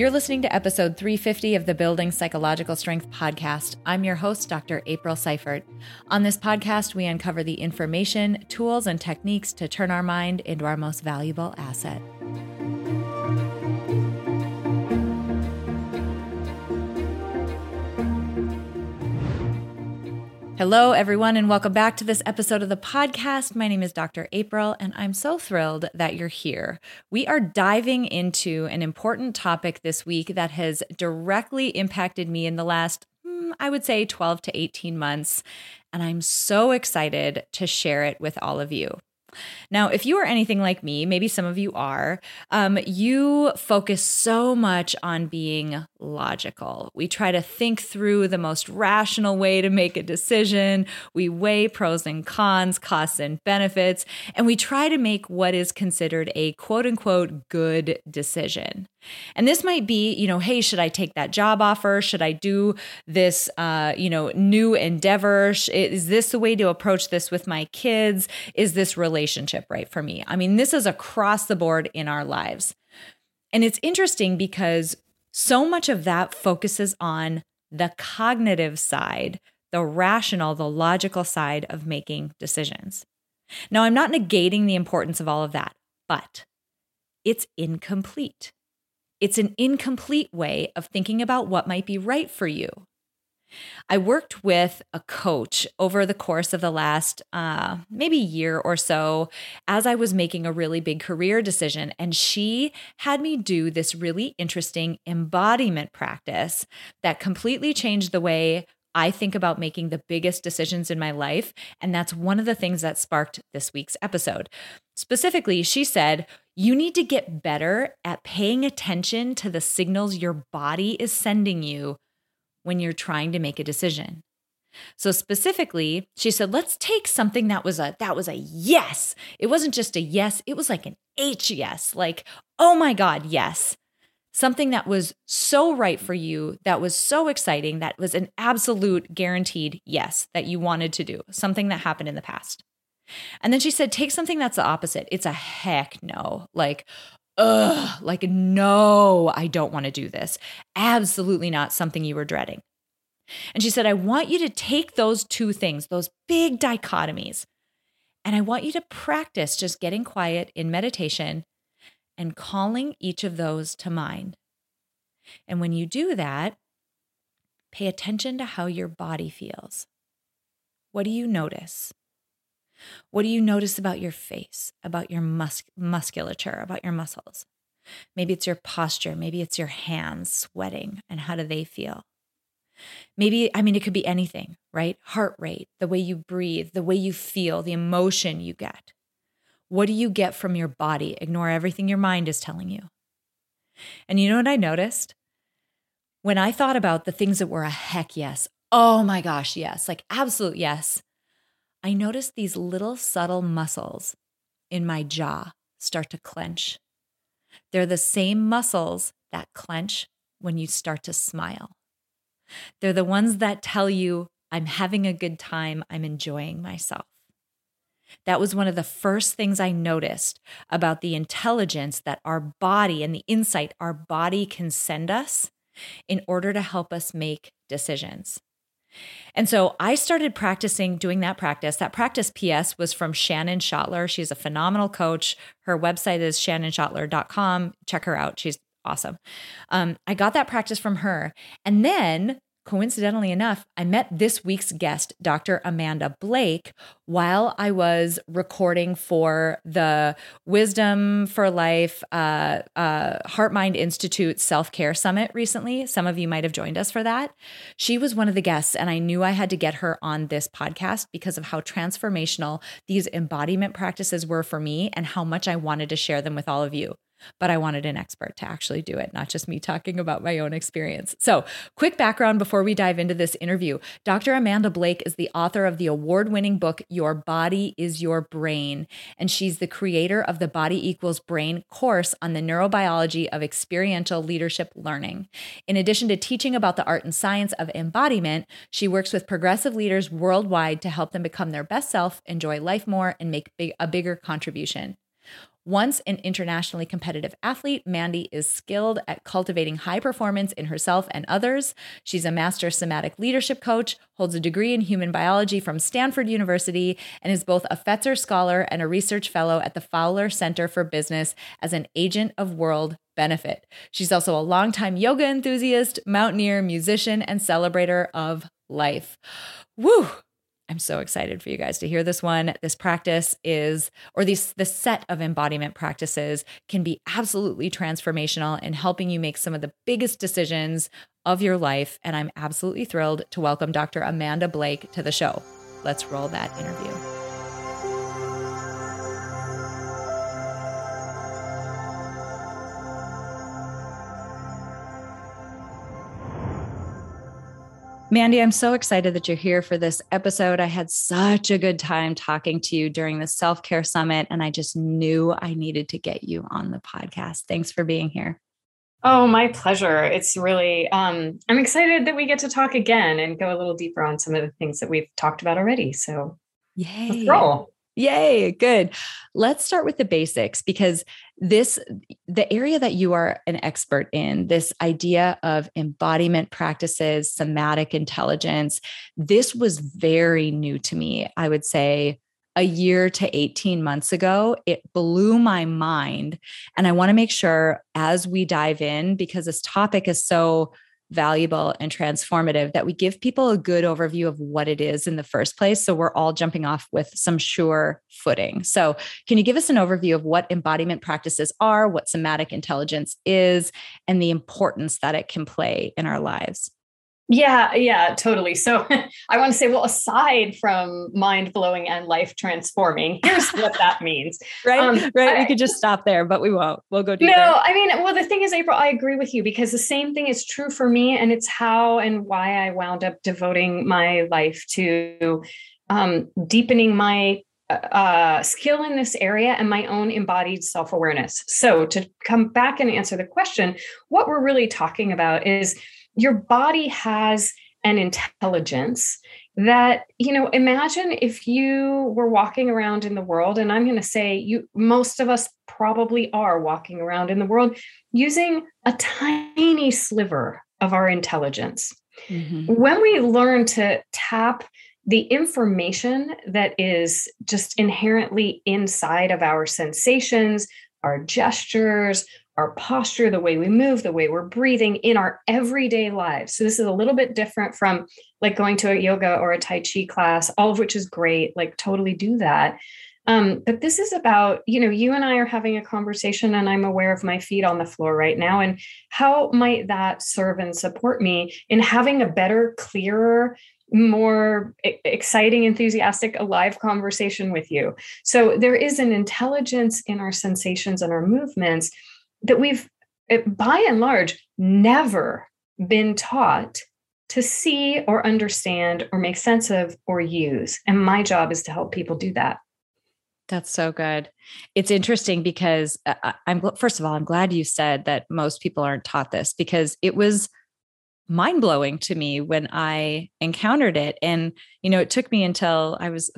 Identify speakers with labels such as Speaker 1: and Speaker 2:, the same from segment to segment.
Speaker 1: You're listening to episode 350 of the Building Psychological Strength podcast. I'm your host, Dr. April Seifert. On this podcast, we uncover the information, tools, and techniques to turn our mind into our most valuable asset. Hello, everyone, and welcome back to this episode of the podcast. My name is Dr. April, and I'm so thrilled that you're here. We are diving into an important topic this week that has directly impacted me in the last, hmm, I would say, 12 to 18 months. And I'm so excited to share it with all of you. Now, if you are anything like me, maybe some of you are, um, you focus so much on being logical. We try to think through the most rational way to make a decision. We weigh pros and cons, costs and benefits, and we try to make what is considered a quote unquote good decision. And this might be, you know, hey, should I take that job offer? Should I do this, uh, you know, new endeavor? Is this the way to approach this with my kids? Is this relationship right for me? I mean, this is across the board in our lives. And it's interesting because so much of that focuses on the cognitive side, the rational, the logical side of making decisions. Now, I'm not negating the importance of all of that, but it's incomplete. It's an incomplete way of thinking about what might be right for you. I worked with a coach over the course of the last uh, maybe year or so as I was making a really big career decision. And she had me do this really interesting embodiment practice that completely changed the way I think about making the biggest decisions in my life. And that's one of the things that sparked this week's episode. Specifically, she said, You need to get better at paying attention to the signals your body is sending you when you're trying to make a decision. So specifically, she said, let's take something that was a that was a yes. It wasn't just a yes, it was like an H yes. Like, oh my god, yes something that was so right for you, that was so exciting, that was an absolute guaranteed yes that you wanted to do, something that happened in the past. And then she said, take something that's the opposite. It's a heck no. Like, ugh, like, no, I don't want to do this. Absolutely not something you were dreading. And she said, I want you to take those two things, those big dichotomies, and I want you to practice just getting quiet in meditation and calling each of those to mind. And when you do that, pay attention to how your body feels. What do you notice? What do you notice about your face, about your mus- musculature, about your muscles? Maybe it's your posture, maybe it's your hands sweating, and how do they feel? Maybe, I mean, it could be anything, right? Heart rate, the way you breathe, the way you feel, the emotion you get. What do you get from your body? Ignore everything your mind is telling you. And you know what I noticed? When I thought about the things that were a heck yes, oh my gosh, yes, like absolute yes, I noticed these little subtle muscles in my jaw start to clench. They're the same muscles that clench when you start to smile. They're the ones that tell you, I'm having a good time, I'm enjoying myself. That was one of the first things I noticed about the intelligence that our body and the insight our body can send us in order to help us make decisions. And so I started practicing doing that practice. That practice PS was from Shannon Schottler. She's a phenomenal coach. Her website is shannonschottler.com. Check her out. She's awesome. Um, I got that practice from her. And then coincidentally enough, I met this week's guest, Dr. Amanda Blake, while I was recording for the Wisdom for Life uh, uh, Heart Mind Institute Self Care Summit recently. Some of you might have joined us for that. She was one of the guests, and I knew I had to get her on this podcast because of how transformational these embodiment practices were for me and how much I wanted to share them with all of you but I wanted an expert to actually do it, not just me talking about my own experience. So, quick background before we dive into this interview Dr. Amanda Blake is the author of the award winning book, Your Body is Your Brain. And she's the creator of the Body Equals Brain course on the neurobiology of experiential leadership learning. In addition to teaching about the art and science of embodiment, she works with progressive leaders worldwide to help them become their best self, enjoy life more, and make big, a bigger contribution. Once an internationally competitive athlete, Mandy is skilled at cultivating high performance in herself and others. She's a master somatic leadership coach, holds a degree in human biology from Stanford University, and is both a Fetzer Scholar and a research fellow at the Fowler Center for Business as an agent of world benefit. She's also a longtime yoga enthusiast, mountaineer, musician, and celebrator of life. Woo! I'm so excited for you guys to hear this one. This practice is, or these the set of embodiment practices can be absolutely transformational in helping you make some of the biggest decisions of your life. And I'm absolutely thrilled to welcome Dr. Amanda Blake to the show. Let's roll that interview. Mandy, I'm so excited that you're here for this episode. I had such a good time talking to you during the self care summit, and I just knew I needed to get you on the podcast. Thanks for being here.
Speaker 2: Oh, my pleasure. It's really, um, I'm excited that we get to talk again and go a little deeper on some of the things that we've talked about already. So,
Speaker 1: yay.
Speaker 2: Let's roll.
Speaker 1: Yay, good. Let's start with the basics because this the area that you are an expert in, this idea of embodiment practices, somatic intelligence, this was very new to me. I would say a year to 18 months ago. It blew my mind. And I want to make sure as we dive in, because this topic is so valuable and transformative that we give people a good overview of what it is in the first place. So we're all jumping off with some sure footing. So, can you give us an overview of what embodiment practices are, what somatic intelligence is, and the importance that it can play in our lives?
Speaker 2: Yeah, yeah, totally. So I want to say, well, aside from mind blowing and life transforming, here's what that means.
Speaker 1: right, um, right. I, we could just stop there, but we won't. We'll go deeper.
Speaker 2: No, I mean, well, the thing is, April, I agree with you because the same thing is true for me, and it's how and why I wound up devoting my life to um, deepening my uh, uh skill in this area and my own embodied self awareness. So to come back and answer the question, what we're really talking about is your body has an intelligence that you know imagine if you were walking around in the world and i'm going to say you most of us probably are walking around in the world using a tiny sliver of our intelligence mm-hmm. when we learn to tap the information that is just inherently inside of our sensations our gestures our posture, the way we move, the way we're breathing in our everyday lives. So, this is a little bit different from like going to a yoga or a Tai Chi class, all of which is great, like, totally do that. Um, but this is about, you know, you and I are having a conversation, and I'm aware of my feet on the floor right now. And how might that serve and support me in having a better, clearer, more exciting, enthusiastic, alive conversation with you? So, there is an intelligence in our sensations and our movements that we've, eh, by and large, never been taught to see or understand or make sense of or use. And my job is to help people do that.
Speaker 1: That's so good. It's interesting because uh, I'm first of all, I'm glad you said that most people aren't taught this because it was mind blowing to me when I encountered it. And, you know, it took me until I was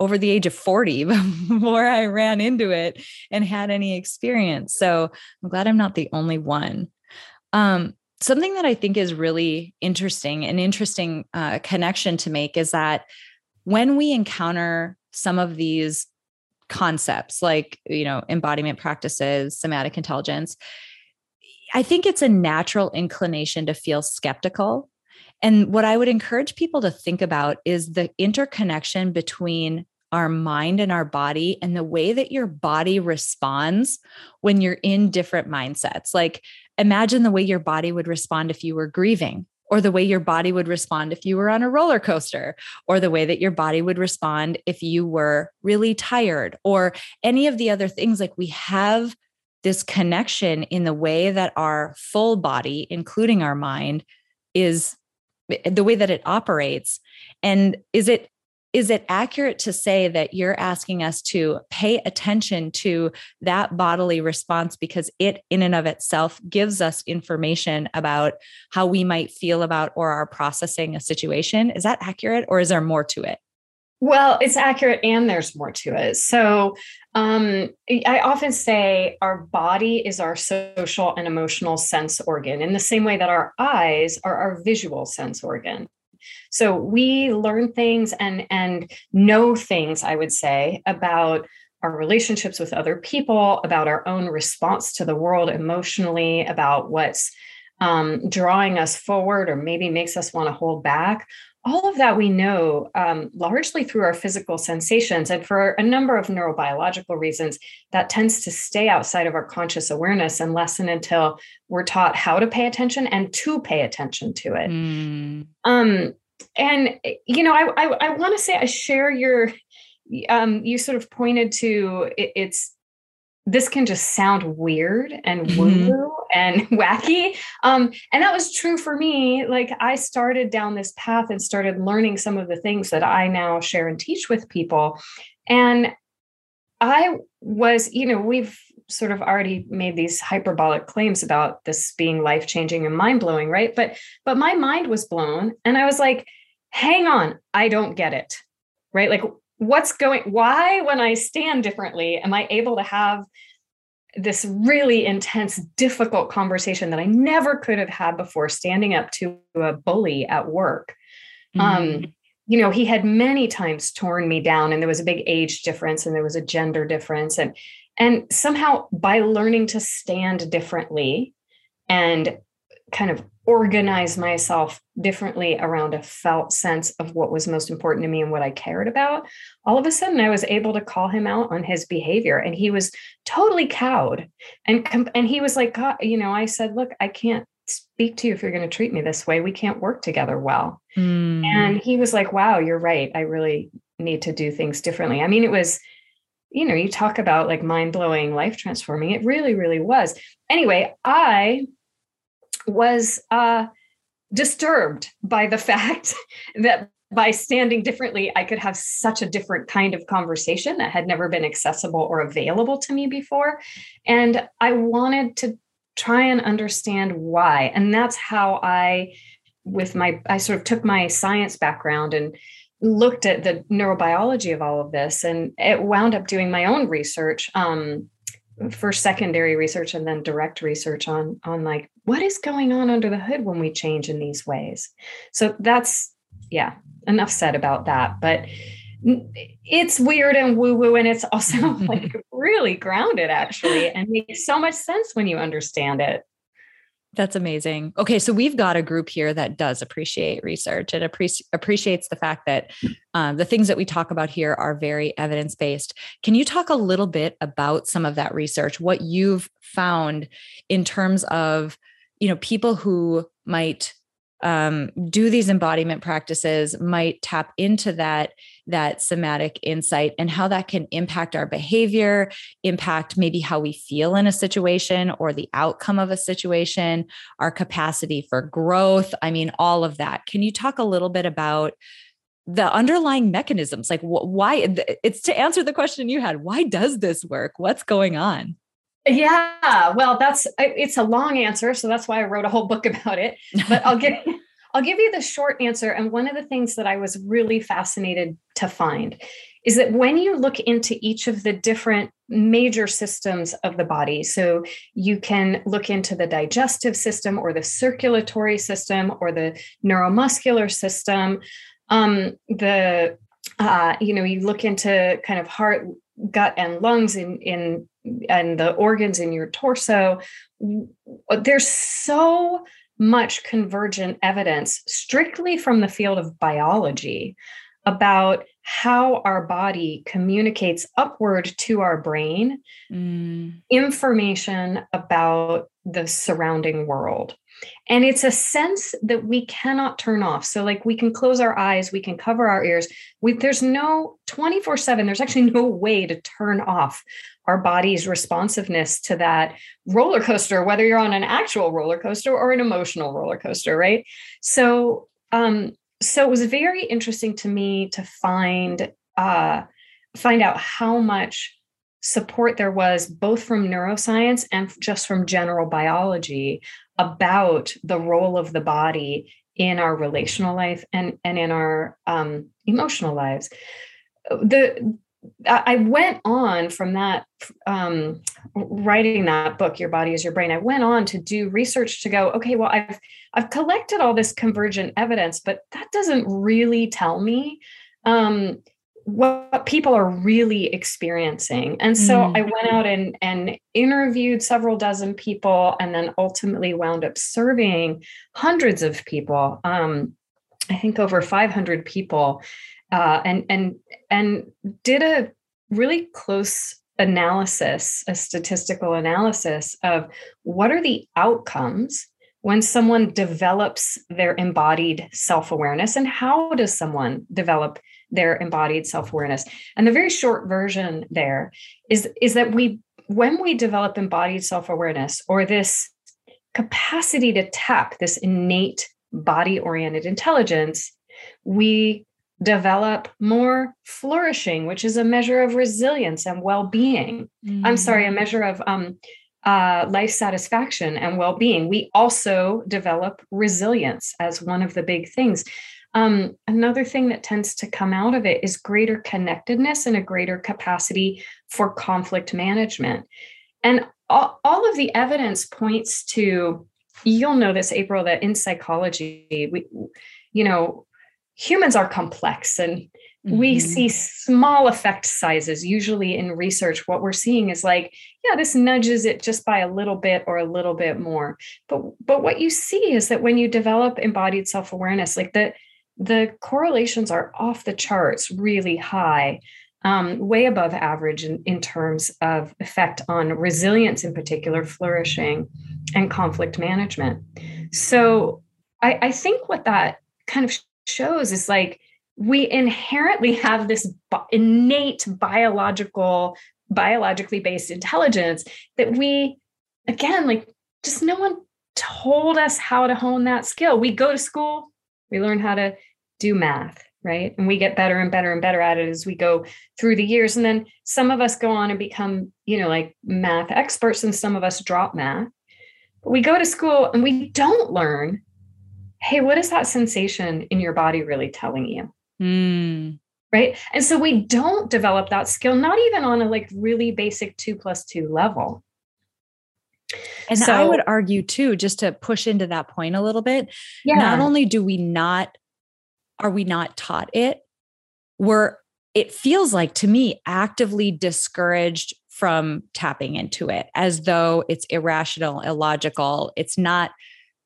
Speaker 1: over the age of 40 before I ran into it and had any experience. So I'm glad I'm not the only one. Um, something that I think is really interesting, an interesting uh, connection to make is that when we encounter some of these concepts like, you know, embodiment practices, somatic intelligence, I think it's a natural inclination to feel skeptical and what I would encourage people to think about is the interconnection between our mind and our body and the way that your body responds when you're in different mindsets. Like imagine the way your body would respond if you were grieving or the way your body would respond if you were on a roller coaster, or the way that your body would respond if you were really tired, or any of the other things. Like we have this connection in the way that our full body, including our mind, is eh, the way that it operates and is it is it accurate to say that you're asking us to pay attention to that bodily response because it in and of itself gives us information about how we might feel about or are processing a situation is that accurate or is there more to it
Speaker 2: Well, it's accurate and there's more to it. So, um, I often say our body is our social and emotional sense organ in the same way that our eyes are our visual sense organ. So we learn things and and know things, I would say, about our relationships with other people, about our own response to the world emotionally, about what's um, drawing us forward or maybe makes us want to hold back all of that we know um, largely through our physical sensations. And for a number of neurobiological reasons, that tends to stay outside of our conscious awareness unless and until we're taught how to pay attention and to pay attention to it. Mm. Um, and, you know, I, I, I want to say I share your, um, you sort of pointed to it, it's this can just sound weird and mm-hmm. woo and wacky. Um, and that was true for me. Like I started down this path and started learning some of the things that I now share and teach with people. And I was, you know, we've sort of already made these hyperbolic claims about this being life changing and mind blowing, right? But but my mind was blown, and I was like, "Hang on, I don't get it." Right? Like what's going why when i stand differently am i able to have this really intense difficult conversation that i never could have had before standing up to a bully at work um, mm-hmm. um you know he had many times torn me down and there was a big age difference and there was a gender difference and and somehow by learning to stand differently and kind of organize myself differently around a felt sense of what was most important to me and what I cared about, all of a sudden I was able to call him out on his behavior and he was totally cowed. And and he was like, God, you know, I said, "Look, I can't speak to you if you're going to treat me this way. We can't work together well." Mm. And he was like, "Wow, you're right. I really need to do things differently." I mean, it was you know, you talk about like mind-blowing, life transforming. It really really was. Anyway, I was uh, disturbed by the fact that by standing differently, I could have such a different kind of conversation that had never been accessible or available to me before. And I wanted to try and understand why. And that's how I, with my, I sort of took my science background and looked at the neurobiology of all of this and it wound up doing my own research um, for secondary research and then direct research on on like what is going on under the hood when we change in these ways. So that's yeah enough said about that. But it's weird and woo woo and it's also like really grounded actually and makes so much sense when you understand it
Speaker 1: that's amazing. Okay, so we've got a group here that does appreciate research and appreci- appreciates the fact that um, the things that we talk about here are very evidence based. Can you talk a little bit about some of that research? What you've found in terms of, you know, people who might um, do these embodiment practices might tap into that that somatic insight and how that can impact our behavior impact maybe how we feel in a situation or the outcome of a situation our capacity for growth i mean all of that. Can you talk a little bit about the underlying mechanisms? Like wh- why it's to answer the question you had why does this work? What's going on
Speaker 2: yeah, well, that's it's a long answer, so that's why I wrote a whole book about it. But I'll give I'll give you the short answer. And one of the things that I was really fascinated to find is that when you look into each of the different major systems of the body, so you can look into the digestive system or the circulatory system or the neuromuscular system, um, the uh, you know you look into kind of heart gut and lungs in in and the organs in your torso there's so much convergent evidence strictly from the field of biology about how our body communicates upward to our brain mm. information about the surrounding world and it's a sense that we cannot turn off. So, like, we can close our eyes, we can cover our ears. We, there's no 24 7, there's actually no way to turn off our body's responsiveness to that roller coaster, whether you're on an actual roller coaster or an emotional roller coaster, right? So, um, so it was very interesting to me to find uh, find out how much support there was both from neuroscience and just from general biology about the role of the body in our relational life and, and in our um, emotional lives. the I went on from that um, writing that book, Your Body is Your Brain. I went on to do research to go, okay, well, I've I've collected all this convergent evidence, but that doesn't really tell me um, what people are really experiencing. And so mm. I went out and, and interviewed several dozen people and then ultimately wound up serving hundreds of people. Um, I think over 500 people, uh, and and and did a really close analysis, a statistical analysis of what are the outcomes when someone develops their embodied self-awareness and how does someone develop their embodied self-awareness and the very short version there is is that we when we develop embodied self-awareness or this capacity to tap this innate body oriented intelligence we develop more flourishing which is a measure of resilience and well-being mm-hmm. i'm sorry a mm. measure of um, uh, life satisfaction and well-being we also develop resilience as one of the big things um, another thing that tends to come out of it is greater connectedness and a greater capacity for conflict management. And all, all of the evidence points to, you'll know this, April, that in psychology, we, you know, humans are complex and mm-hmm. we see small effect sizes. Usually in research, what we're seeing is like, yeah, this nudges it just by a little bit or a little bit more. But but what you see is that when you develop embodied self-awareness, like the the correlations are off the charts, really high, um, way above average in, in terms of effect on resilience, in particular, flourishing, and conflict management. So I, I think what that kind of shows is like we inherently have this innate biological, biologically based intelligence that we, again, like just no one told us how to hone that skill. We go to school, we learn how to do math, right? And we get better and better and better at it as we go through the years. And then some of us go on and become, you know, like math experts, and some of us drop math. But we go to school and we don't learn hey, what is that sensation in your body really telling you? Mm. Right. And so we don't develop that skill, not even on a like really basic two plus two level.
Speaker 1: And so, I would argue too, just to push into that point a little bit, yeah. not only do we not are we not taught it? We're, it feels like to me, actively discouraged from tapping into it as though it's irrational, illogical. It's not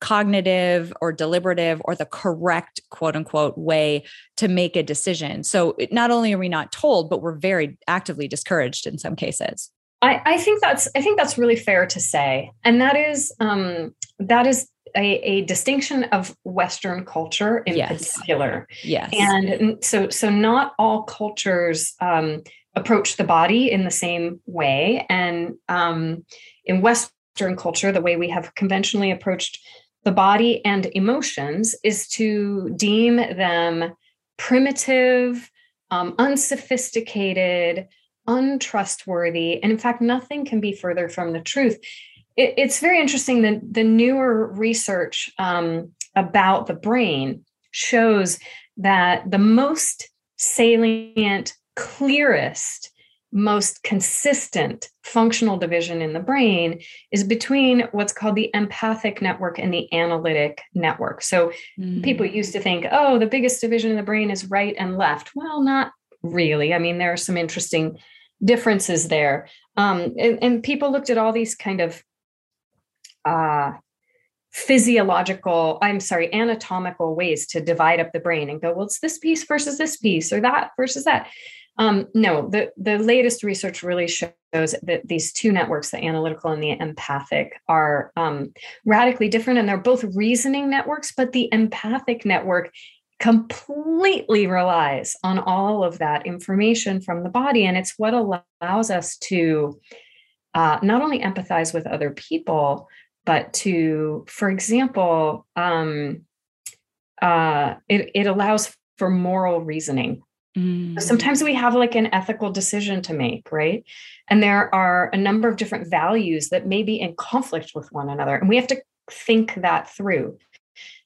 Speaker 1: cognitive or deliberative or the correct quote unquote way to make a decision. So not only are we not told, but we're very actively discouraged in some cases.
Speaker 2: I, I think that's I think that's really fair to say, and that is um, that is a, a, distinction of Western culture in yes. particular.
Speaker 1: Yes.
Speaker 2: And so, so not all cultures um, approach the body in the same way. And um, in Western culture, the way we have conventionally approached the body and emotions is to deem them primitive, um, unsophisticated, untrustworthy. And in fact, nothing can be further from the truth it, it's very interesting that the newer research um, about the brain shows that the most salient, clearest, most consistent functional division in the brain is between what's called the empathic network and the analytic network. So mm. people used to think, oh, the biggest division in the brain is right and left. Well, not really. I mean, there are some interesting differences there. Um, and, and people looked at all these kind of uh, physiological, I'm sorry, anatomical ways to divide up the brain and go, well, it's this piece versus this piece or that versus that. Um, no, the, the latest research really shows that these two networks, the analytical and the empathic, are um, radically different. And they're both reasoning networks, but the empathic network completely relies on all of that information from the body. And it's what allows us to uh, not only empathize with other people, but to, for example, um, uh, it, it allows for moral reasoning. Mm. Sometimes we have like an ethical decision to make, right? And there are a number of different values that may be in conflict with one another, and we have to think that through.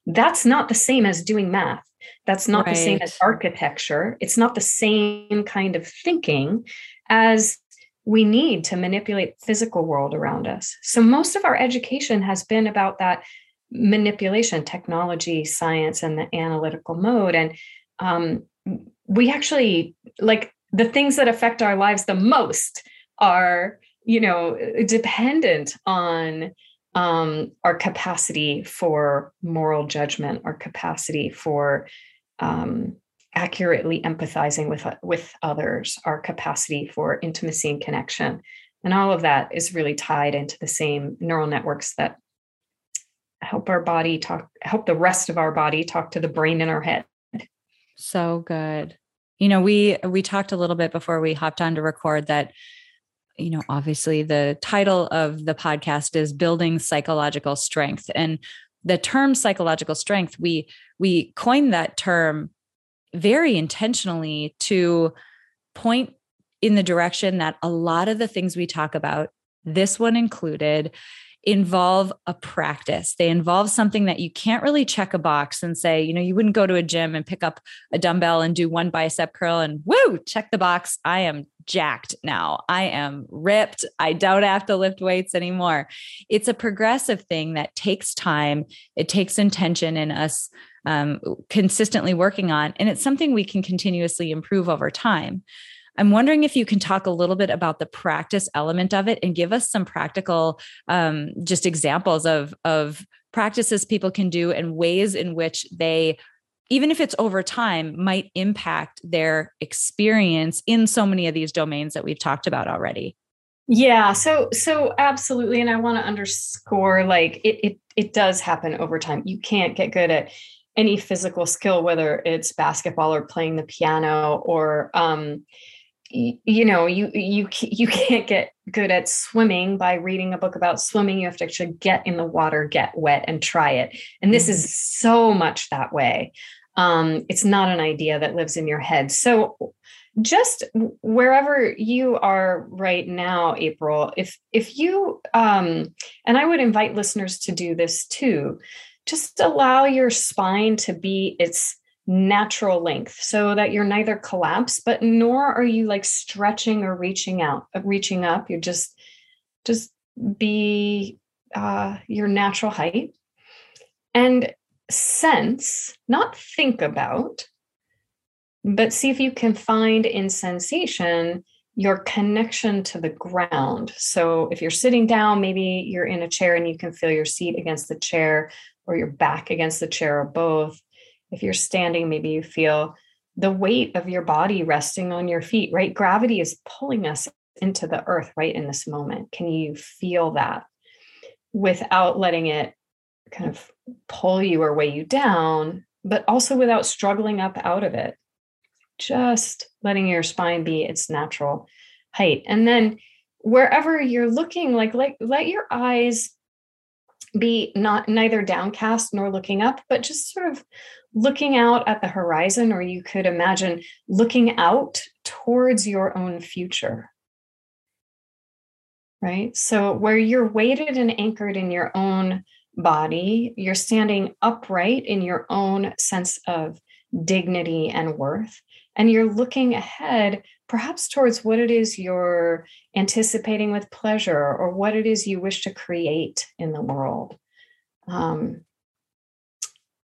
Speaker 2: That's not the same as doing math. That's not right. the same as architecture. It's not the same kind of thinking as we need to manipulate physical world around us. So most of our education has been about that manipulation, technology, science, and the analytical mode. And um, we actually like the things that affect our lives the most are, you know, dependent on um, our capacity for moral judgment, our capacity for um, accurately empathizing with with others, our capacity for intimacy and connection, and all of that is really tied into the same neural networks that help our body talk, help the rest of our body talk to the brain in our head.
Speaker 1: So good. You know, we we talked a little bit before we hopped on to record that you know, obviously the title of the podcast is building psychological strength and the term psychological strength we we coined that term very intentionally to point in the direction that a lot of the things we talk about, this one included, involve a practice. They involve something that you can't really check a box and say, you know, you wouldn't go to a gym and pick up a dumbbell and do one bicep curl and woo, check the box. I am jacked now. I am ripped. I don't have to lift weights anymore. It's a progressive thing that takes time, it takes intention in us um, consistently working on. And it's something we can continuously improve over time. I'm wondering if you can talk a little bit about the practice element of it and give us some practical, um, just examples of of practices people can do and ways in which they even if it's over time might impact their experience in so many of these domains that we've talked about already
Speaker 2: yeah so so absolutely and i want to underscore like it, it it does happen over time you can't get good at any physical skill, whether it's basketball or playing the piano or, um, you know, you you you can't get good at swimming by reading a book about swimming. You have to actually get in the water, get wet, and try it. And this mm-hmm. is so much that way. Um, it's not an idea that lives in your head. So just wherever you are right now april if if you um and i would invite listeners to do this too just allow your spine to be its natural length so that you're neither collapsed but nor are you like stretching or reaching out uh, reaching up you're just just be uh, your natural height and sense not think about but see if you can find in sensation your connection to the ground. So if you're sitting down, maybe you're in a chair and you can feel your seat against the chair or your back against the chair or both. If you're standing, maybe you feel the weight of your body resting on your feet, right? Gravity is pulling us into the earth right in this moment. Can you feel that without letting it kind of pull you or weigh you down, but also without struggling up out of it? Just letting your spine be its natural height. And then wherever you're looking, like let, let your eyes be not neither downcast nor looking up, but just sort of looking out at the horizon, or you could imagine looking out towards your own future. Right. So, where you're weighted and anchored in your own body, you're standing upright in your own sense of dignity and worth, and you're looking ahead perhaps towards what it is you're anticipating with pleasure or what it is you wish to create in the world. Um,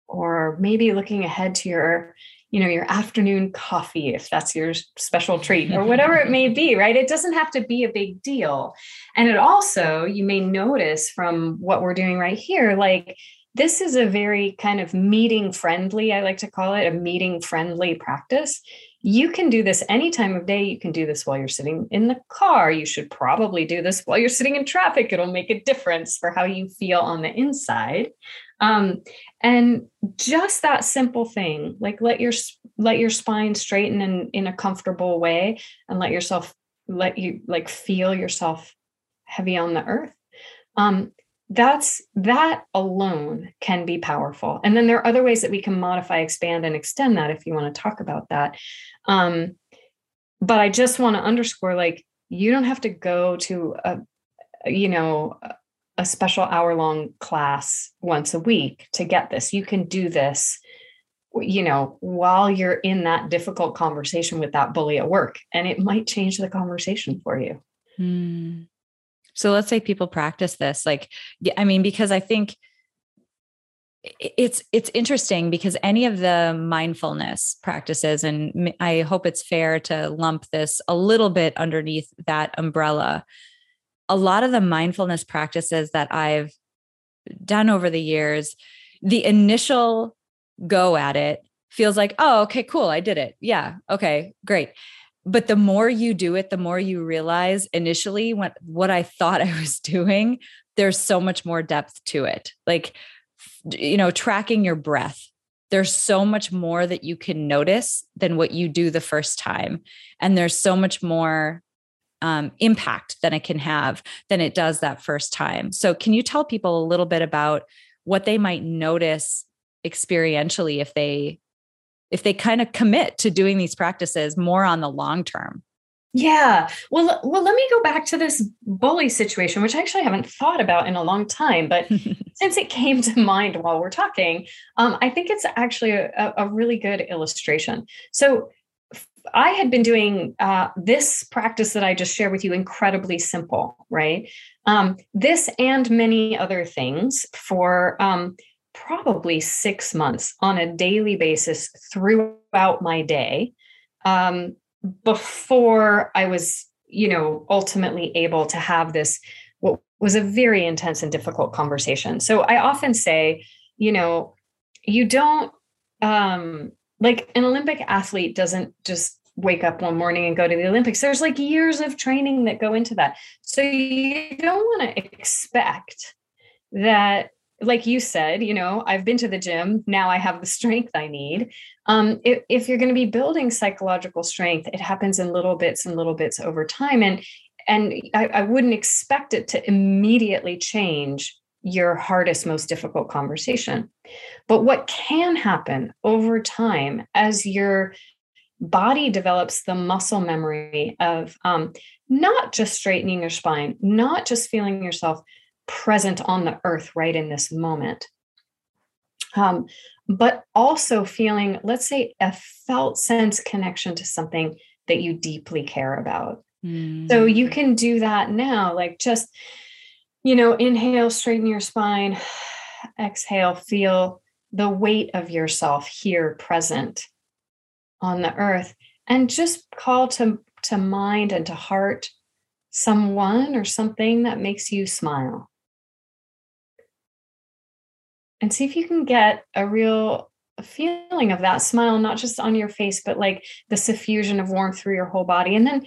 Speaker 2: or maybe looking ahead to your you know your afternoon coffee if that's your special treat or whatever it may be right? It doesn't have to be a big deal. And it also you may notice from what we're doing right here like this is a very kind of meeting friendly i like to call it a meeting friendly practice you can do this any time of day. You can do this while you're sitting in the car. You should probably do this while you're sitting in traffic. It'll make a difference for how you feel on the inside. Um, and just that simple thing, like let your let your spine straighten in in a comfortable way, and let yourself let you like feel yourself heavy on the earth. Um, that's that alone can be powerful and then there are other ways that we can modify expand and extend that if you want to talk about that um, but i just want to underscore like you don't have to go to a you know a special hour long class once a week to get this you can do this you know, while you're in that difficult conversation with that bully at work, and it might change the conversation for you.
Speaker 1: Hmm. So let's say people practice this. Like, I mean, because I think it's it's interesting because any of the mindfulness practices and i hope it's fair to lump this a little bit underneath that umbrella a lot of the mindfulness practices that i've done over the years the initial go at it feels like oh okay cool i did it yeah okay great but the more you do it the more you realize initially what what i thought i was doing there's so much more depth to it like you know, tracking your breath. There's so much more that you can notice than what you do the first time. And there's so much more um, impact than it can have than it does that first time. So, can you tell people a little bit about what they might notice experientially if they if they kind of commit to doing these practices more on the long term?
Speaker 2: Yeah. Well, well, let me go back to this bully situation, which I actually haven't thought about in a long time. But since it came to mind while we're talking, um, I think it's actually a, a, really good illustration. So I had been doing uh, this practice that I just shared with you incredibly simple, right? Um, this and many other things for um, probably six months on a daily basis throughout my day. Um, before I was, you know, ultimately able to have this, what was a very intense and difficult conversation. So I often say, you know, you don't, um, like an Olympic athlete doesn't just wake up one morning and go to the Olympics. There's like years of training that go into that. So you don't want to expect that like you said, you know, I've been to the gym. Now I have the strength I need. Um, if, if you're going to be building psychological strength, it happens in little bits and little bits over time. And and I, I wouldn't expect it to immediately change your hardest, most difficult conversation. But what can happen over time as your body develops the muscle memory of um, not just straightening your spine, not just feeling yourself present on the earth right in this moment. Um, but also feeling, let's say, a felt sense connection to something that you deeply care about. Mm. So you can do that now, like just, you know, inhale, straighten your spine, exhale, feel the weight of yourself here present on the earth, and just call to, to mind and to heart someone or something that makes you smile and see if you can get a real feeling of that smile, not just on your face, but like the suffusion of warmth through your whole body. And then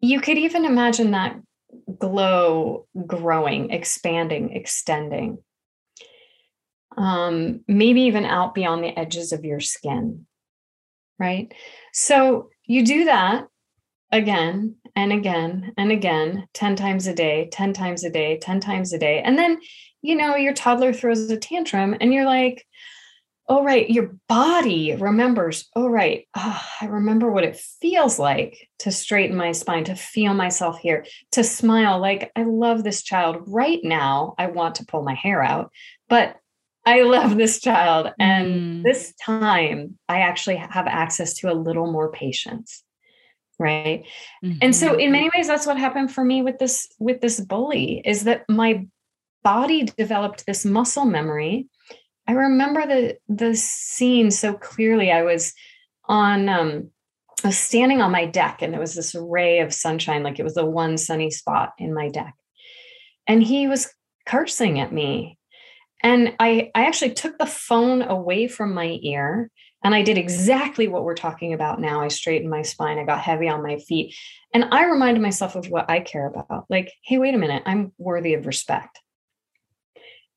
Speaker 2: you could even imagine that glow growing, expanding, extending. Um, maybe even out beyond the edges of your skin. Right. So you do that again and again and again, 10 times a day, 10 times a day, 10 times a day. And then you know, your toddler throws a tantrum and you're like, oh, right, your body remembers, oh, right, oh, I remember what it feels like to straighten my spine, to feel myself here, to smile. Like, I love this child right now. I want to pull my hair out, but I love this child. And mm. this time, I actually have access to a little more patience right mm-hmm. and so in many ways that's what happened for me with this with this bully is that my body developed this muscle memory. I remember the the scene so clearly. I was on um I was standing on my deck and there was this ray of sunshine, like it was the one sunny spot in my deck. And he was cursing at me. And I, I actually took the phone away from my ear and I did exactly what we're talking about now. I straightened my spine, I got heavy on my feet. And I reminded myself of what I care about. Like, hey, wait a minute, I'm worthy of respect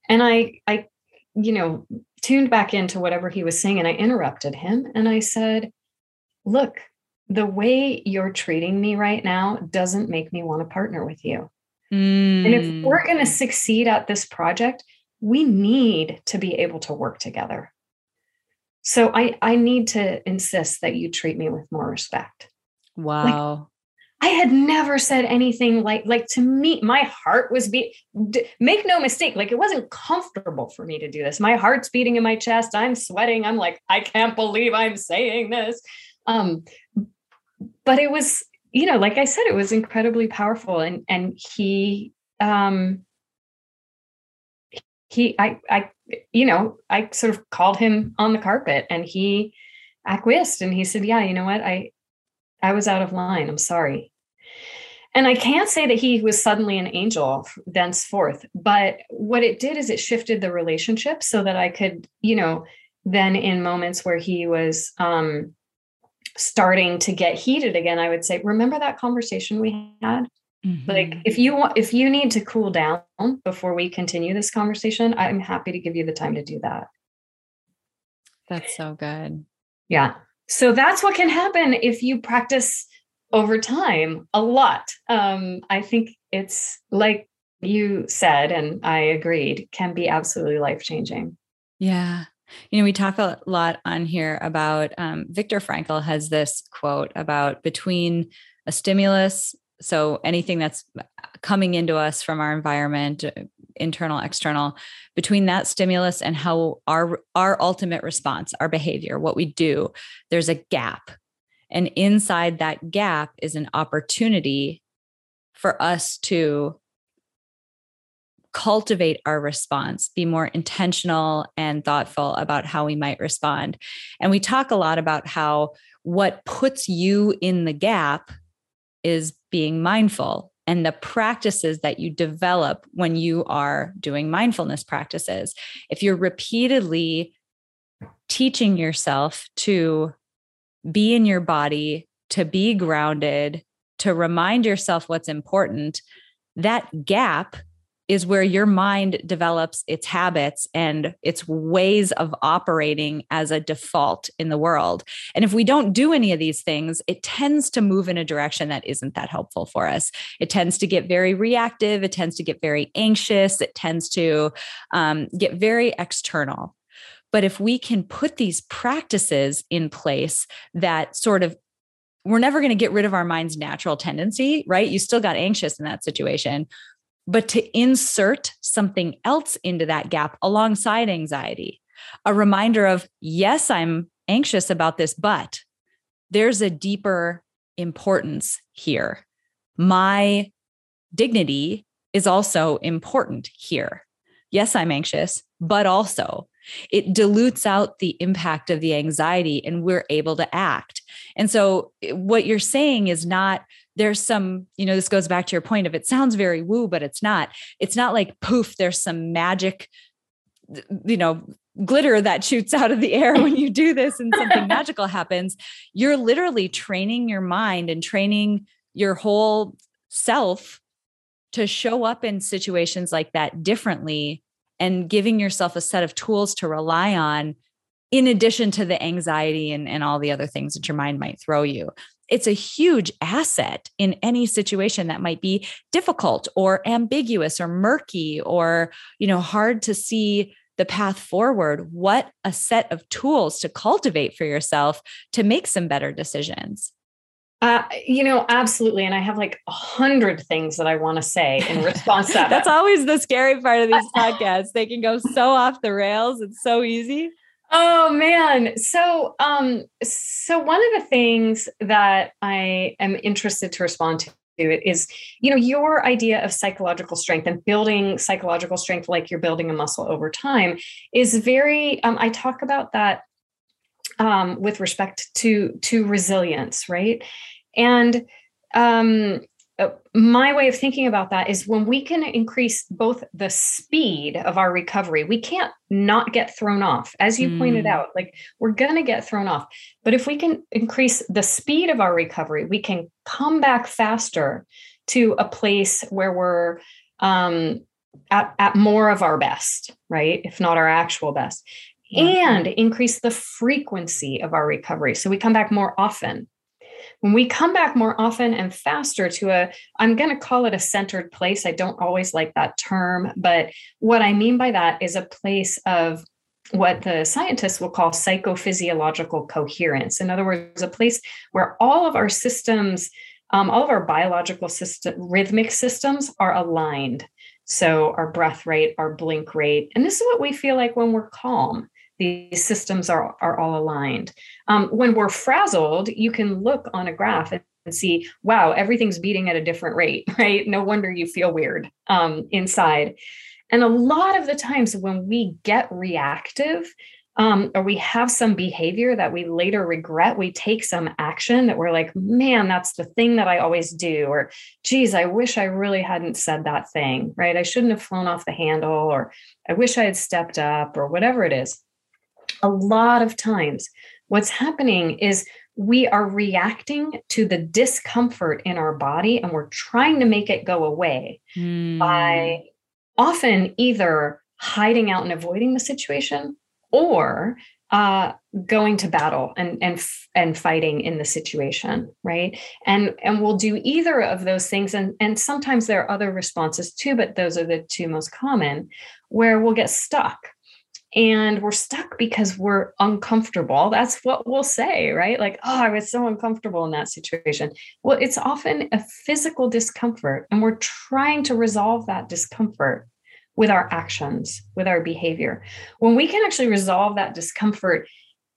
Speaker 2: and i i you know tuned back into whatever he was saying and i interrupted him and i said look the way you're treating me right now doesn't make me want to partner with you mm. and if we're going to mm. succeed at this project we need to be able to work together so i i need to insist that you treat me with more respect.
Speaker 1: Wow.
Speaker 2: Like, I had never said anything like like to me my heart was beat make no mistake like it wasn't comfortable for me to do this. My heart's beating in my chest. I'm sweating. I'm like I can't believe I'm saying this. Um but it was you know like I said it was incredibly powerful and and he um he I I you know I sort of called him on the carpet and he acquiesced and he said yeah you know what I I was out of line. I'm sorry. And I can't say that he was suddenly an angel thenceforth, but what it did is it shifted the relationship so that I could, you know, then in moments where he was um, starting to get heated again, I would say, "Remember that conversation we had? Mm-hmm. Like, if you want, if you need to cool down before we continue this conversation, I'm happy to give you the time to do that."
Speaker 1: That's so good.
Speaker 2: Yeah. So that's what can happen if you practice over time a lot. Um, I think it's like you said, and I agreed, can be absolutely life changing.
Speaker 1: Yeah. You know, we talk a lot on here about um, Viktor Frankl has this quote about between a stimulus, so anything that's coming into us from our environment, uh, internal external between that stimulus and how our our ultimate response our behavior what we do there's a gap and inside that gap is an opportunity for us to cultivate our response, be more intentional and thoughtful about how we might respond. And we talk a lot about how what puts you in the gap is being mindful and the practices that you develop when you are doing mindfulness practices. If you're repeatedly teaching yourself to be in your body, to be grounded, to remind yourself what's important, that gap is where your mind develops its habits and its ways of operating as a default in the world. And if we don't do any of these things, it tends to move in a direction that isn't that helpful for us. It tends to get very reactive, it tends to get very anxious, it tends to um, get very external. But if we can put these practices in place that sort of we're never going to get rid of our mind's natural tendency, right? You still got anxious in that situation, but to insert something else into that gap alongside anxiety, a reminder of, yes, I'm anxious about this, but there's a deeper importance here. My dignity is also important here. Yes, I'm anxious, but also it dilutes out the impact of the anxiety and we're able to act. And so, what you're saying is not there's some, you know, this goes back to your point of it sounds very woo, but it's not. It's not like poof, there's some magic, you know, glitter that shoots out of the air when you do this and something magical happens. You're literally training your mind and training your whole self to show up in situations like that differently and giving yourself a set of tools to rely on in addition to the anxiety and, and all the other things that your mind might throw you it's a huge asset in any situation that might be difficult or ambiguous or murky or you know hard to see the path forward what a set of tools to cultivate for yourself to make some better decisions
Speaker 2: uh, you know, absolutely. And I have like a hundred things that I want to say in response to that.
Speaker 1: That's always the scary part of these podcasts. They can go so off the rails. It's so easy.
Speaker 2: Oh man. So um so one of the things that I am interested to respond to is you know your idea of psychological strength and building psychological strength like you're building a muscle over time is very um, i talk about that um, with respect to to resilience right and um, my way of thinking about that is when we can increase both the speed of our recovery, we can't not get thrown off. As you mm. pointed out, like we're going to get thrown off. But if we can increase the speed of our recovery, we can come back faster to a place where we're um, at, at more of our best, right? If not our actual best, mm-hmm. and increase the frequency of our recovery. So we come back more often. When we come back more often and faster to a, I'm going to call it a centered place. I don't always like that term, but what I mean by that is a place of what the scientists will call psychophysiological coherence. In other words, a place where all of our systems um, all of our biological system, rhythmic systems are aligned. So our breath rate, our blink rate, and this is what we feel like when we're calm. These systems are, are all aligned. Um, when we're frazzled, you can look on a graph and see, wow, everything's beating at a different rate, right? No wonder you feel weird um, inside. And a lot of the times when we get reactive, um, or we have some behavior that we later regret, we take some action that we're like, man, that's the thing that I always do. Or, geez, I wish I really hadn't said that thing, right? I shouldn't have flown off the handle, or I wish I had stepped up, or whatever it is. A lot of times, what's happening is we are reacting to the discomfort in our body and we're trying to make it go away mm. by often either hiding out and avoiding the situation or uh, going to battle and and and fighting in the situation, right? And and we'll do either of those things, and and sometimes there are other responses too, but those are the two most common, where we'll get stuck, and we're stuck because we're uncomfortable. That's what we'll say, right? Like, oh, I was so uncomfortable in that situation. Well, it's often a physical discomfort, and we're trying to resolve that discomfort with our actions, with our behavior. When we can actually resolve that discomfort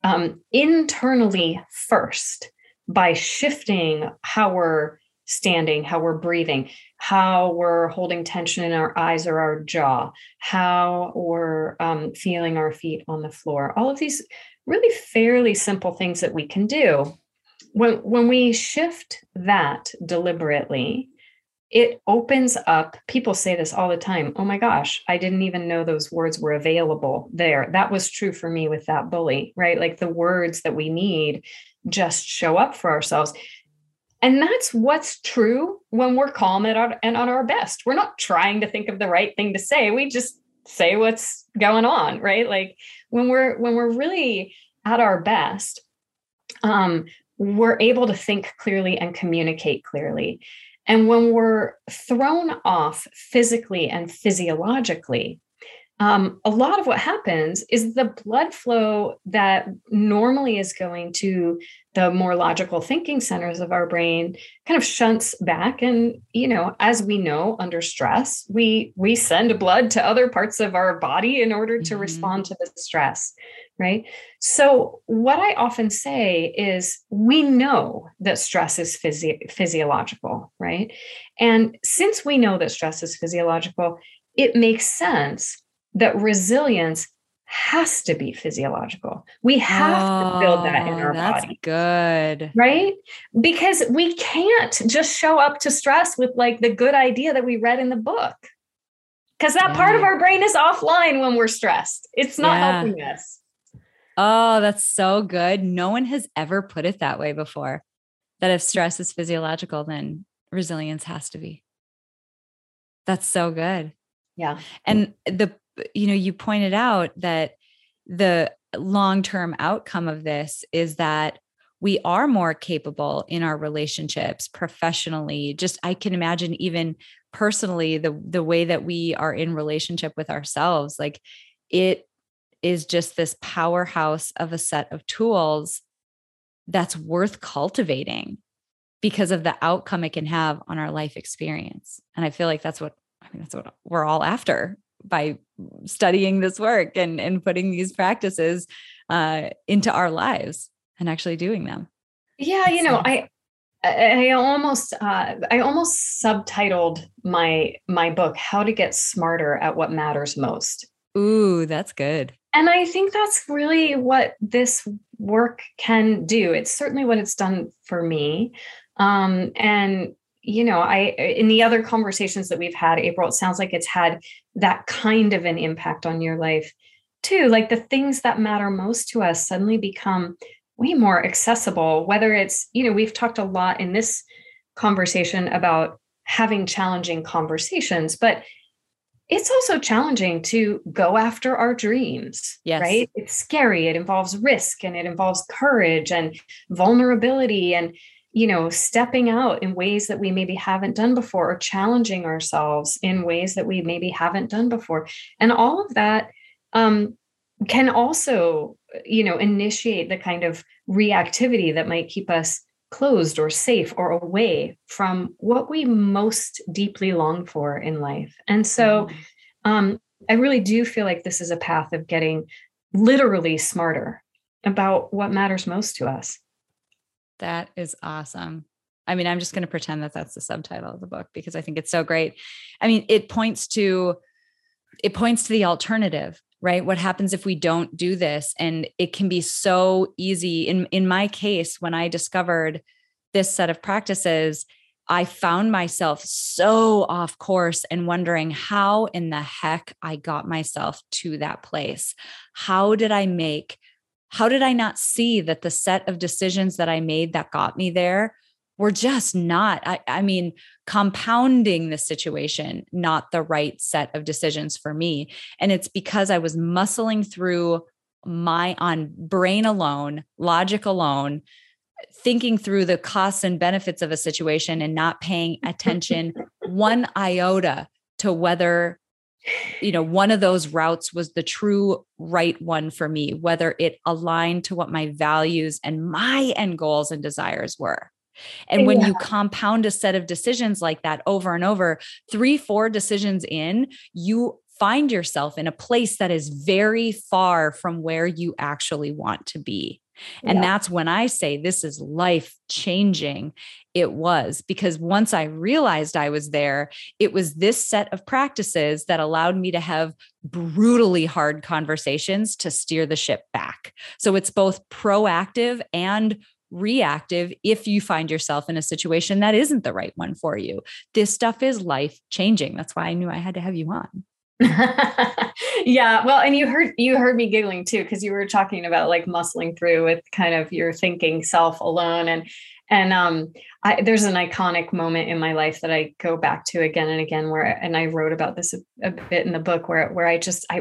Speaker 2: um, internally first by shifting how we're standing, how we're breathing, how we're holding tension in our eyes or our jaw, how we're um, feeling our feet on the floor, all of these really fairly simple things that we can do. When, when we shift that deliberately, it opens up people say this all the time oh my gosh i didn't even know those words were available there. That was true for me with that bully right? Like the words that we need just show up for ourselves and that's what's true when we're calm and on our best. We're not trying to think of the right thing to say. We just say what's going on right? Like when we're when we're really at our best um we're able to think clearly and communicate clearly. And when we're thrown off physically and physiologically, um, a lot of what happens is the blood flow that normally is going to the more logical thinking centers of our brain kind of shunts back. And you know as we know under stress we we send blood to other parts of our body in order to mm-hmm. respond to the stress right? So what i often say is we know that stress is physi- physiological right? And since we know that stress is physiological it makes sense that resilience has to be physiological. We have oh, to build that in oh, our
Speaker 1: that's
Speaker 2: body.
Speaker 1: Good.
Speaker 2: Right? Because we can't just show up to stress with like the good idea that we read in the book. Because that yeah. part of our brain is offline when we're stressed. It's not yeah. helping us.
Speaker 1: Oh, that's so good. No one has ever put it that way before. That if stress is physiological, then resilience has to be. That's so good.
Speaker 2: Yeah.
Speaker 1: And the you know, you pointed out that the long term outcome of this is that we are more capable in our relationships professionally. Just i can imagine even personally the the way that we are in relationship with ourselves like it is just this powerhouse of a set of tools that's worth cultivating because of the outcome it can have on our life experience. And i feel like that's what i mean that's what we're all after by studying this work and and putting these practices uh, into our lives and actually doing them.
Speaker 2: Yeah, you know, I I almost uh, I almost subtitled my my book "How to Get Smarter at What Matters Most."
Speaker 1: Ooh, that's good.
Speaker 2: And I think that's really what this work can do. It's certainly what it's done for me. Um, and you know, I in the other conversations that we've had, April, it sounds like it's had that kind of an impact on your life too. Like the things that matter most to us suddenly become way more accessible. Whether it's, you know, we've talked a lot in this conversation about having challenging conversations, but it's also challenging to go after our dreams yes. right it's scary it involves risk and it involves courage and vulnerability and you know stepping out in ways that we maybe haven't done before or challenging ourselves in ways that we maybe haven't done before and all of that um, can also you know initiate the kind of reactivity that might keep us closed or safe or away from what we most deeply long for in life. And so mm-hmm. um, I really do feel like this is a path of getting literally smarter about what matters most to us.
Speaker 1: That is awesome. I mean, I'm just going to pretend that that's the subtitle of the book because I think it's so great. I mean, it points to it points to the alternative, right? What happens if we don't do this? And it can be so easy. In in my case, when I discovered this set of practices, I found myself so off course and wondering how in the heck I got myself to that place. How did I make, how did I not see that the set of decisions that I made that got me there were just not, I, I mean, compounding the situation, not the right set of decisions for me. And it's because I was muscling through my on brain alone, logic alone, thinking through the costs and benefits of a situation and not paying attention one iota to whether you know one of those routes was the true right one for me whether it aligned to what my values and my end goals and desires were and when yeah. you compound a set of decisions like that over and over 3 4 decisions in you find yourself in a place that is very far from where you actually want to be and yeah. that's when I say this is life changing. It was because once I realized I was there, it was this set of practices that allowed me to have brutally hard conversations to steer the ship back. So it's both proactive and reactive if you find yourself in a situation that isn't the right one for you. This stuff is life changing. That's why I knew I had to have you on.
Speaker 2: yeah well and you heard you heard me giggling too because you were talking about like muscling through with kind of your thinking self alone and and um I, there's an iconic moment in my life that I go back to again and again where and I wrote about this a, a bit in the book where where I just I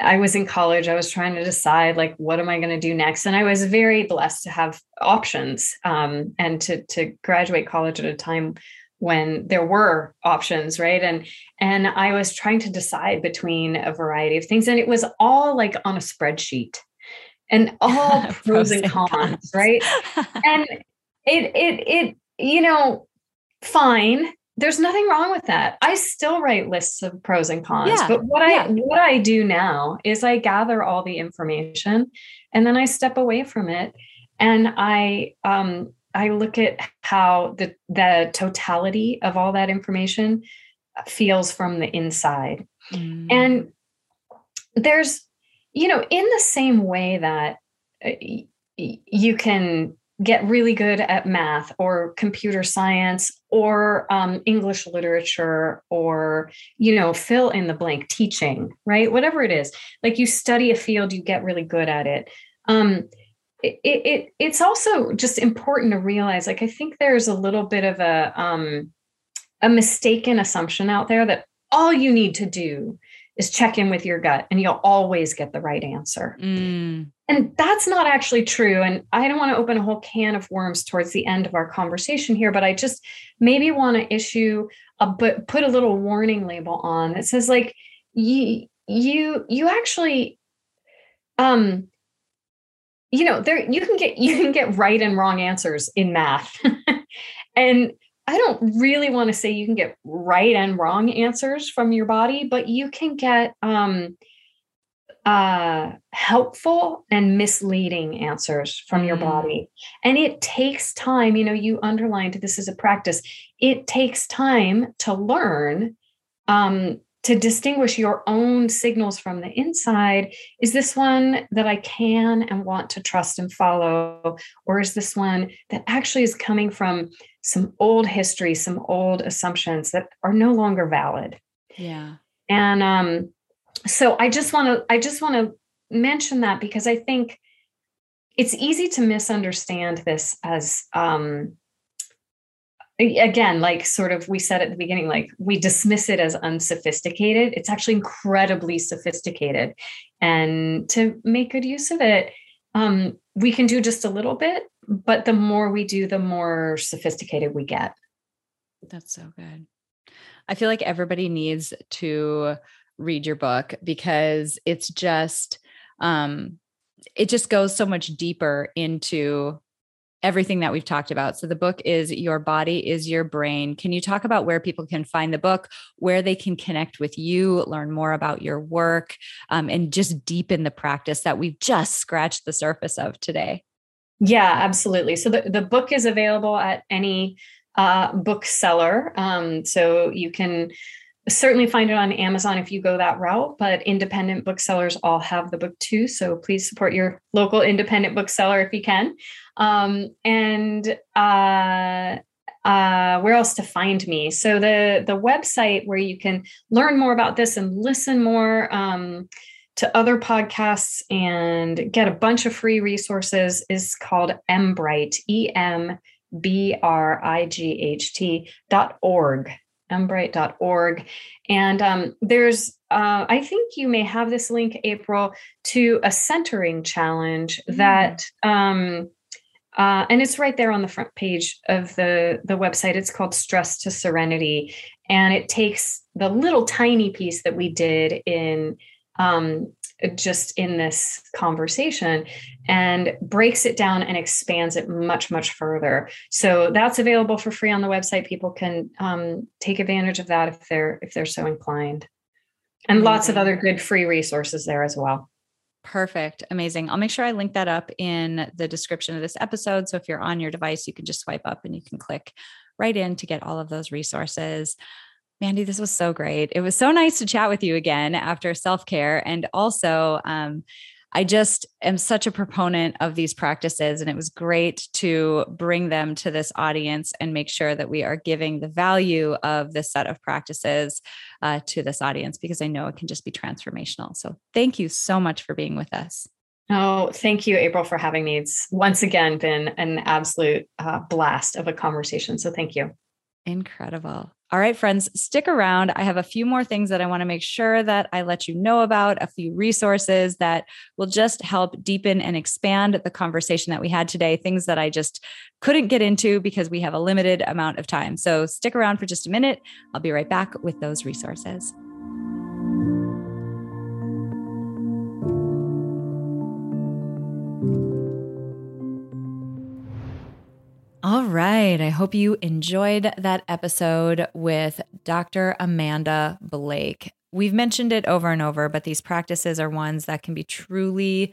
Speaker 2: I was in college. I was trying to decide like what am I going to do next, and I was very blessed to have options um, and to to graduate college at a time when there were options right? And and i was trying to decide between a variety of things and it was all like on a spreadsheet and all pros and cons, cons, right? And it it it you know fine there's nothing wrong with that i still write lists of pros and cons yeah, but what yeah. i what i do now is i gather all the information and then i step away from it and i um I look at how the the totality of all that information feels from the inside. Mm. And there's you know in the same way that uh, you can get really good at math or computer science or um, english literature or you know fill in the blank teaching right? Whatever it is. Like you study a field you get really good at it. Um, it, it it's also just important to realize like i think there's a little bit of a um a mistaken assumption out there that all you need to do is check in with your gut and you'll always get the right answer. Mm. and that's not actually true. And i don't want to open a whole can of worms towards the end of our conversation here but i just maybe want to issue a but put a little warning label on that says like you you you actually um you know there you can get you can get right and wrong answers in math. And i don't really want to say you can get right and wrong answers from your body but you can get um uh helpful and misleading answers from your mm. body and it takes time you know you underlined this is a practice it takes time to learn um to distinguish your own signals from the inside is this one that I can and want to trust and follow? Or is this one that actually is coming from some old history, some old assumptions that are no longer valid?
Speaker 1: Yeah.
Speaker 2: And um, so I just want to, I just want to mention that because I think it's easy to misunderstand this as um, again like sort of we said at the beginning like we dismiss it as unsophisticated it's actually incredibly sophisticated and to make good use of it um, we can do just a little bit but the more we do the more sophisticated we get
Speaker 1: that's so good i feel like everybody needs to read your book because it's just um it just goes so much deeper into everything that we've talked about. So the book is Your Body is Your Brain. Can you talk about where people can find the book, where they can connect with you, learn more about your work, um, and just deepen the practice that we've just scratched the surface of today?
Speaker 2: Yeah, absolutely. So the, the book is available at any uh, bookseller. Um, so you can certainly find it on Amazon if you go that route, but independent booksellers all have the book too. So please support your local independent bookseller if you can. Um, and uh, uh, where else to find me? So the the website where you can learn more about this and listen more um, to other podcasts and get a bunch of free resources is called Embright, E M B R I G H T dot org embright.org. And um, there's, uh, I think you may have this link, April, to a centering challenge mm. that, um, uh, and it's right there on the front page of the, the website. It's called Stress to Serenity. And it takes the little tiny piece that we did in um, just in this conversation and breaks it down and expands it much much further so that's available for free on the website people can um, take advantage of that if they're if they're so inclined and lots of other good free resources there as well
Speaker 1: Perfect. Amazing. I'll make sure I link that up in the description of this episode. So if you're on your device, you can just swipe up and you can click right in to get all of those resources. Mandy, this was so great. It was so nice to chat with you again after self care. And also, um, I just am such a proponent of these practices, and it was great to bring them to this audience and make sure that we are giving the value of this set of practices uh, to this audience because I know it can just be transformational. So, thank you so much for being with us.
Speaker 2: Oh, thank you, April, for having me. It's once again been an absolute uh, blast of a conversation. So, thank you.
Speaker 1: Incredible. All right, friends, stick around. I have a few more things that I want to make sure that I let you know about, a few resources that will just help deepen and expand the conversation that we had today, things that I just couldn't get into because we have a limited amount of time. So stick around for just a minute. I'll be right back with those resources. All right. I hope you enjoyed that episode with Dr. Amanda Blake. We've mentioned it over and over, but these practices are ones that can be truly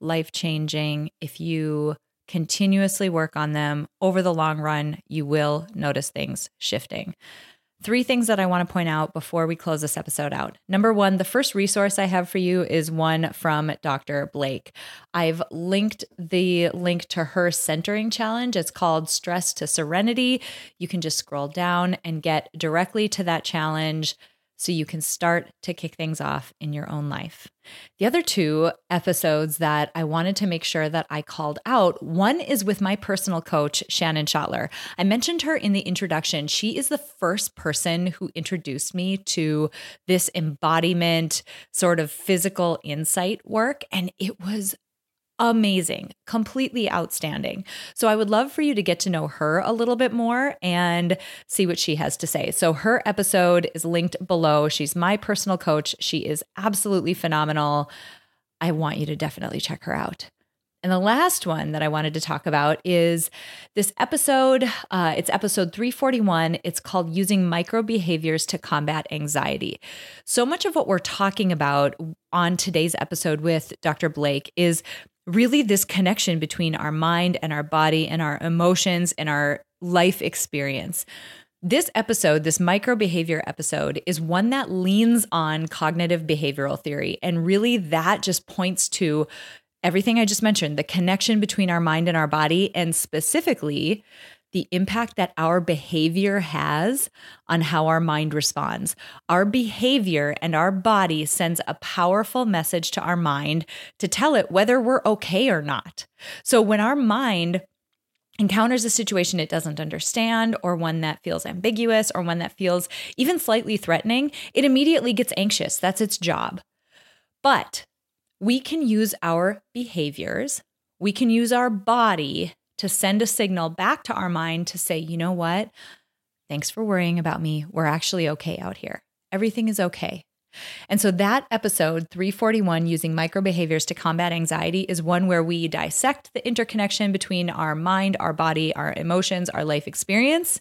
Speaker 1: life changing. If you continuously work on them over the long run, you will notice things shifting. Three things that I want to point out before we close this episode out. Number one, the first resource I have for you is one from Dr. Blake. I've linked the link to her centering challenge. It's called Stress to Serenity. You can just scroll down and get directly to that challenge so you can start to kick things off in your own life. The other two episodes that I wanted to make sure that I called out one is with my personal coach, Shannon Schottler. I mentioned her in the introduction. She is the first person who introduced me to this embodiment, sort of physical insight work. And it was amazing, completely outstanding. So I would love for you to get to know her a little bit more and see what she has to say. So her episode is linked below. She's my personal coach. She is absolutely phenomenal. I want you to definitely check her out. And the last one that I wanted to talk about is this episode. Uh, it's episode 341. It's called Using Micro Behaviors to Combat Anxiety. So much of what we're talking about on today's episode with Dr. Blake is really this connection between our mind and our body and our emotions and our life experience. This episode, this micro behavior episode, is one that leans on cognitive behavioral theory. And really, that just points to everything I just mentioned the connection between our mind and our body, and specifically the impact that our behavior has on how our mind responds. Our behavior and our body sends a powerful message to our mind to tell it whether we're okay or not. So when our mind encounters a situation it doesn't understand, or one that feels ambiguous, or one that feels even slightly threatening, it immediately gets anxious. That's its job. But we can use our behaviors, we can use our body to send a signal back to our mind to say, you know what? Thanks for worrying about me. We're actually okay out here. Everything is okay. And so that episode 341 using microbehaviors to combat anxiety is one where we dissect the interconnection between our mind, our body, our emotions, our life experience.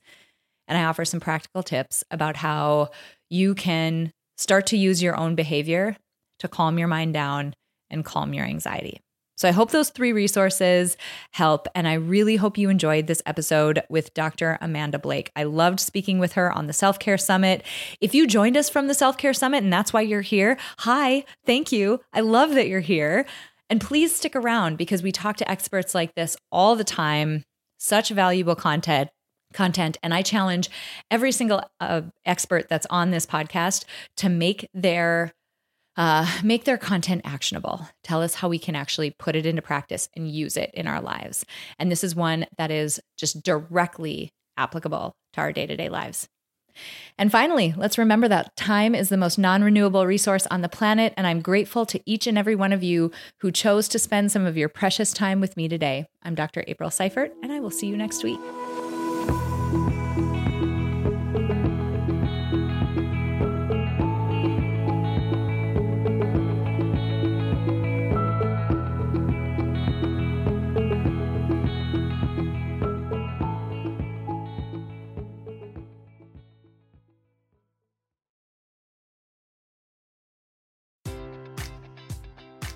Speaker 1: And I offer some practical tips about how you can start to use your own behavior to calm your mind down and calm your anxiety. So I hope those three resources help. And I really hope you enjoyed this episode with Dr. Amanda Blake. I loved speaking with her on the Self Care Summit. If you joined us from the Self Care Summit and that's why you're here, hi, thank you. I love that you're here. And please stick around because we talk to experts like this all the time. Such valuable content content and i challenge every single uh, expert that's on this podcast to make their uh, make their content actionable. Tell us how we can actually put it into practice and use it in our lives. And this is one that is just directly applicable to our day to day lives. And finally, let's remember that time is the most non renewable resource on the planet. And I'm grateful to each and every one of you who chose to spend some of your precious time with me today. I'm Dr. April Seifert, and I will see you next week.